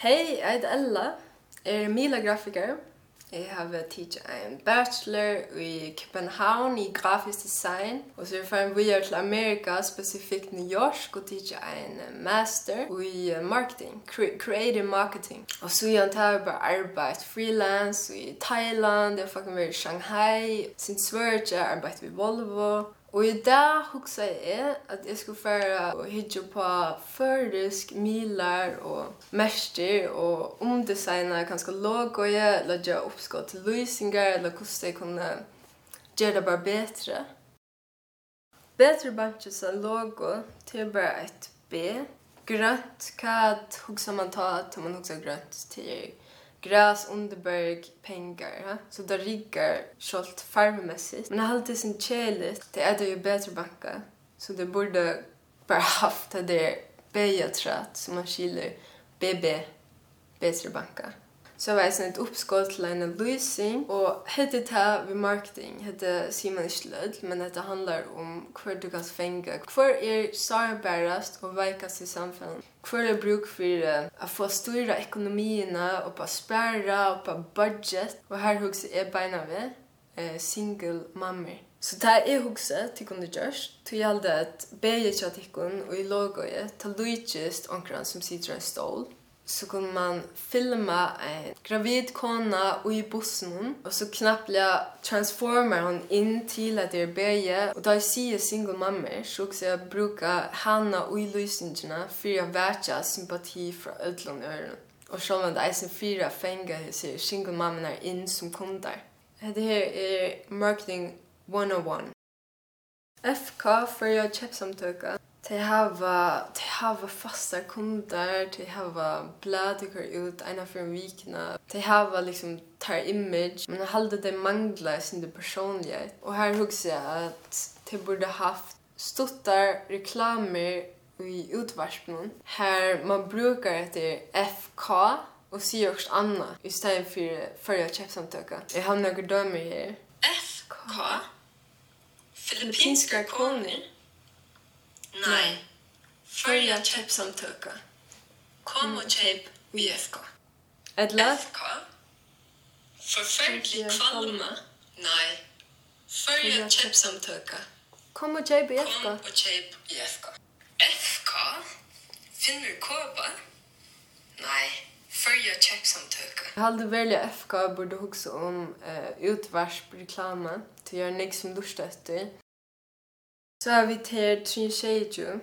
Hei, jeg heter Ella, jeg er Mila grafiker. Jeg har teacher en bachelor i København i grafisk design. Og så er jeg ferdig videre til Amerika, spesifikt New York, og teach en master i marketing, cre creative marketing. Og så jeg jeg bare arbeid freelance i Thailand, jeg har fucking vært i Shanghai. Sin svørt jeg arbeid ved Volvo. Og i dag hugsa jeg at jeg skulle fære og hitje på førisk, milar og mester og omdesigna kanskje logoje, gjøre oppskå til løsninger, eller hvordan jeg kunne gjøre det bare bedre. Bedre bansjes av logo til bare et B. Grønt, hva hugsa man ta til man hugsa grønt til gräs underberg pengar ha? så där riggar skolt farmmässigt men jag hade sin kälet det är det ju bättre banka. Så det borde bara haft det där bejatratt som man skiljer BB bättre banka. Så var det ett uppskott till en lysing. Och hette det vid marketing. Hette Simon Slödl. Men det handlar om hur du kan fänga. Hur är sårbarast och verkast i samhället. Hur är bruk för att få styra ekonomierna. Och på spärra och på budget. Och här huggs är beina vid. Single mammor. Så det er är til till kunde görs. Det gällde att bära till kunde och i logoet, til lojtjust omkring som sitter i en stål så kunde man filma en gravid kona i bussen och så knappliga transformer hon in till att det är bäge och då jag ser single mamma så också jag brukar hanna och i lösningarna för att värtja sympati för ödlån öron och så var det eisen fyra fänga sig single mammorna in som kunder. Det här är marketing 101. FK för jag köpsamtöka De hava, de hava fasta kunder, de hava bladikar ut ena för en vikna. De hava liksom tar image, men halda de mangla sin det personliga. Och här hugsa jag att de borde haft stuttar reklamer i utvarspen. Här man brukar efter FK och säger också Anna istället för förra käppsamtöka. Jag har några dömer här. FK? Filippinska koner? Nej. Följa köpsamtöka. Kom og kjøp i FK. Edla? FK. Forferdelig kvalma. Nej. Följa köpsamtöka. Kom og kjøp i FK. Kom og kjøp i FK. FK? Finner kåpa? Nej. Följa köpsamtöka. Jeg hadde välja FK borde också om eh, utvärsreklam. Det gör nek som durstötter. Så har vi til Trin Sheiju.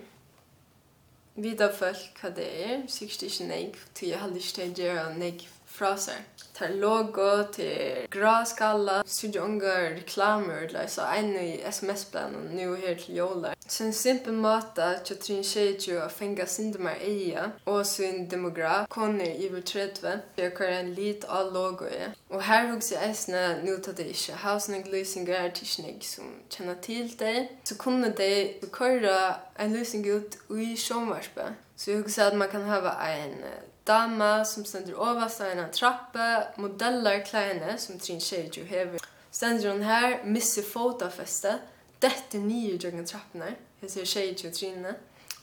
Vi Vida folk hva det er, sikkert ikke nek, til jeg har lyst til å gjøre nek fra seg. Tar logo til gråskalla, sydde unga reklamer, så en i sms-planen nu her til jola. Så en simpel måte, Katrin Tjeitjo, å sin sindemar eia, og sin demograf, Conny Iver 30, jeg kvar en lit av logo i. Og her hos jeg eisne, nu tar det ikke, hausning løsninger er tidsnig som kjenner til deg, så kunne de kåre en lösning ut i sjönvarspe. Så jag husar att man kan ha en dama som ständer överst en trappa, modeller kläder som trin tjej ju hever. Ständer hon här, missar fotafäste, detta nio jag trappan. Jag ser tjej ju Trinne.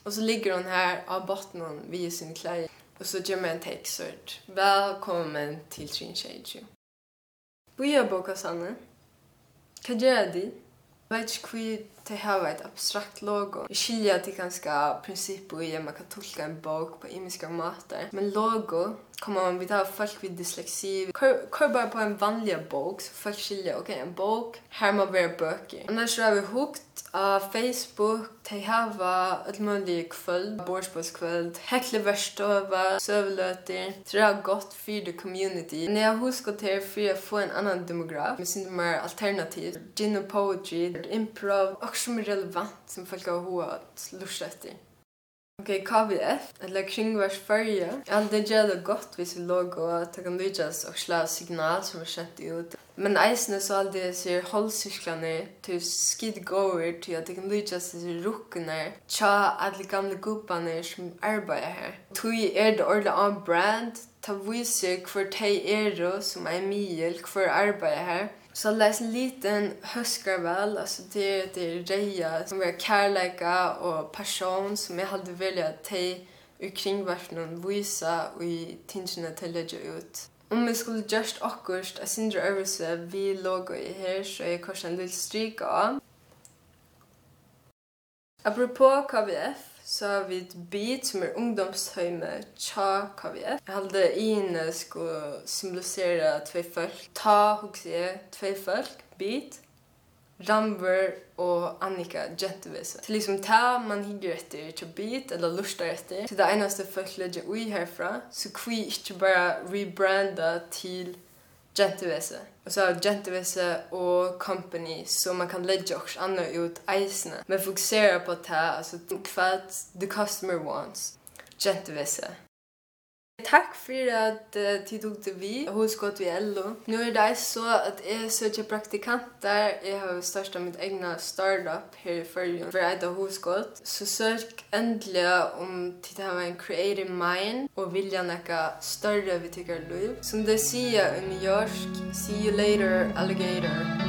Och så ligger hon här av botten via sin kläder. Och så gör man en textort. Välkommen till trin tjej ju. Börja boka sanne. Kan göra det? Vet inte det har ett abstrakt logo. Vi skiljer till ganska principer i att man kan tolka en bok på imiska måter. Men logo kommer man vid att folk vid dyslexi. Kör bara på en vanlig bok så folk skiljer, okej, okay, en bok, här må vara böcker. Annars så har vi hukt av Facebook, de har ett möjligt kväll, bordsbådskväll, häckleverstova, sövlöter. Så det har gått för the community. När jag huskar till för att få en annan demograf, med sin mer alternativ, gin och poetry, improv och saker som er relevant som folk har hållit lusha etter. Ok, KVF, eller kringvars färja. Ja, det gjør det godt hvis vi låg og ta kan lyckas og slå signal som er kjent ut. Men eisene så allt det ser hållcirklarna til skid goer til at det kan lyckas till rukkene Tja, alle gamle gubbene som arbeider her. Tui er det ordentlig on brand. Ta viser hvor tei er som er mye, hvor arbeider her. Så läs liten huskar väl alltså det det reja som är kärleka och passion som jag hade velat te kring världen visa och i tingarna till lägga ut. Om vi skulle just akkurst a över överse vi låg i här så är en liten stryk av. Apropå KVF så har vi et bit som er ungdomshøyme tja KVF. Jeg hadde inne skulle symbolisere tve folk. Ta hos jeg, tve folk, bit. Ramber og Annika Jettevise. Til liksom ta man higger etter til bit eller lustar etter. Til det eneste folk lägger ui herfra, Så kvi ikke bare rebranda til Gentevese. Och så Gentevese och Company så man kan lägga også andre ut eisene. Men fokusera på att altså hva the customer wants. Gentevese. Takk for at uh, tid tok til vi, hos godt vi ello. Nå er det så at jeg søker praktikanter, jeg har startet mitt egna startup her i Følgen, for jeg er hos godt. Så søk endelig om tid har en creative mind og vilja nekka større vi tykker liv. Som det sier i New York, see you later, alligator.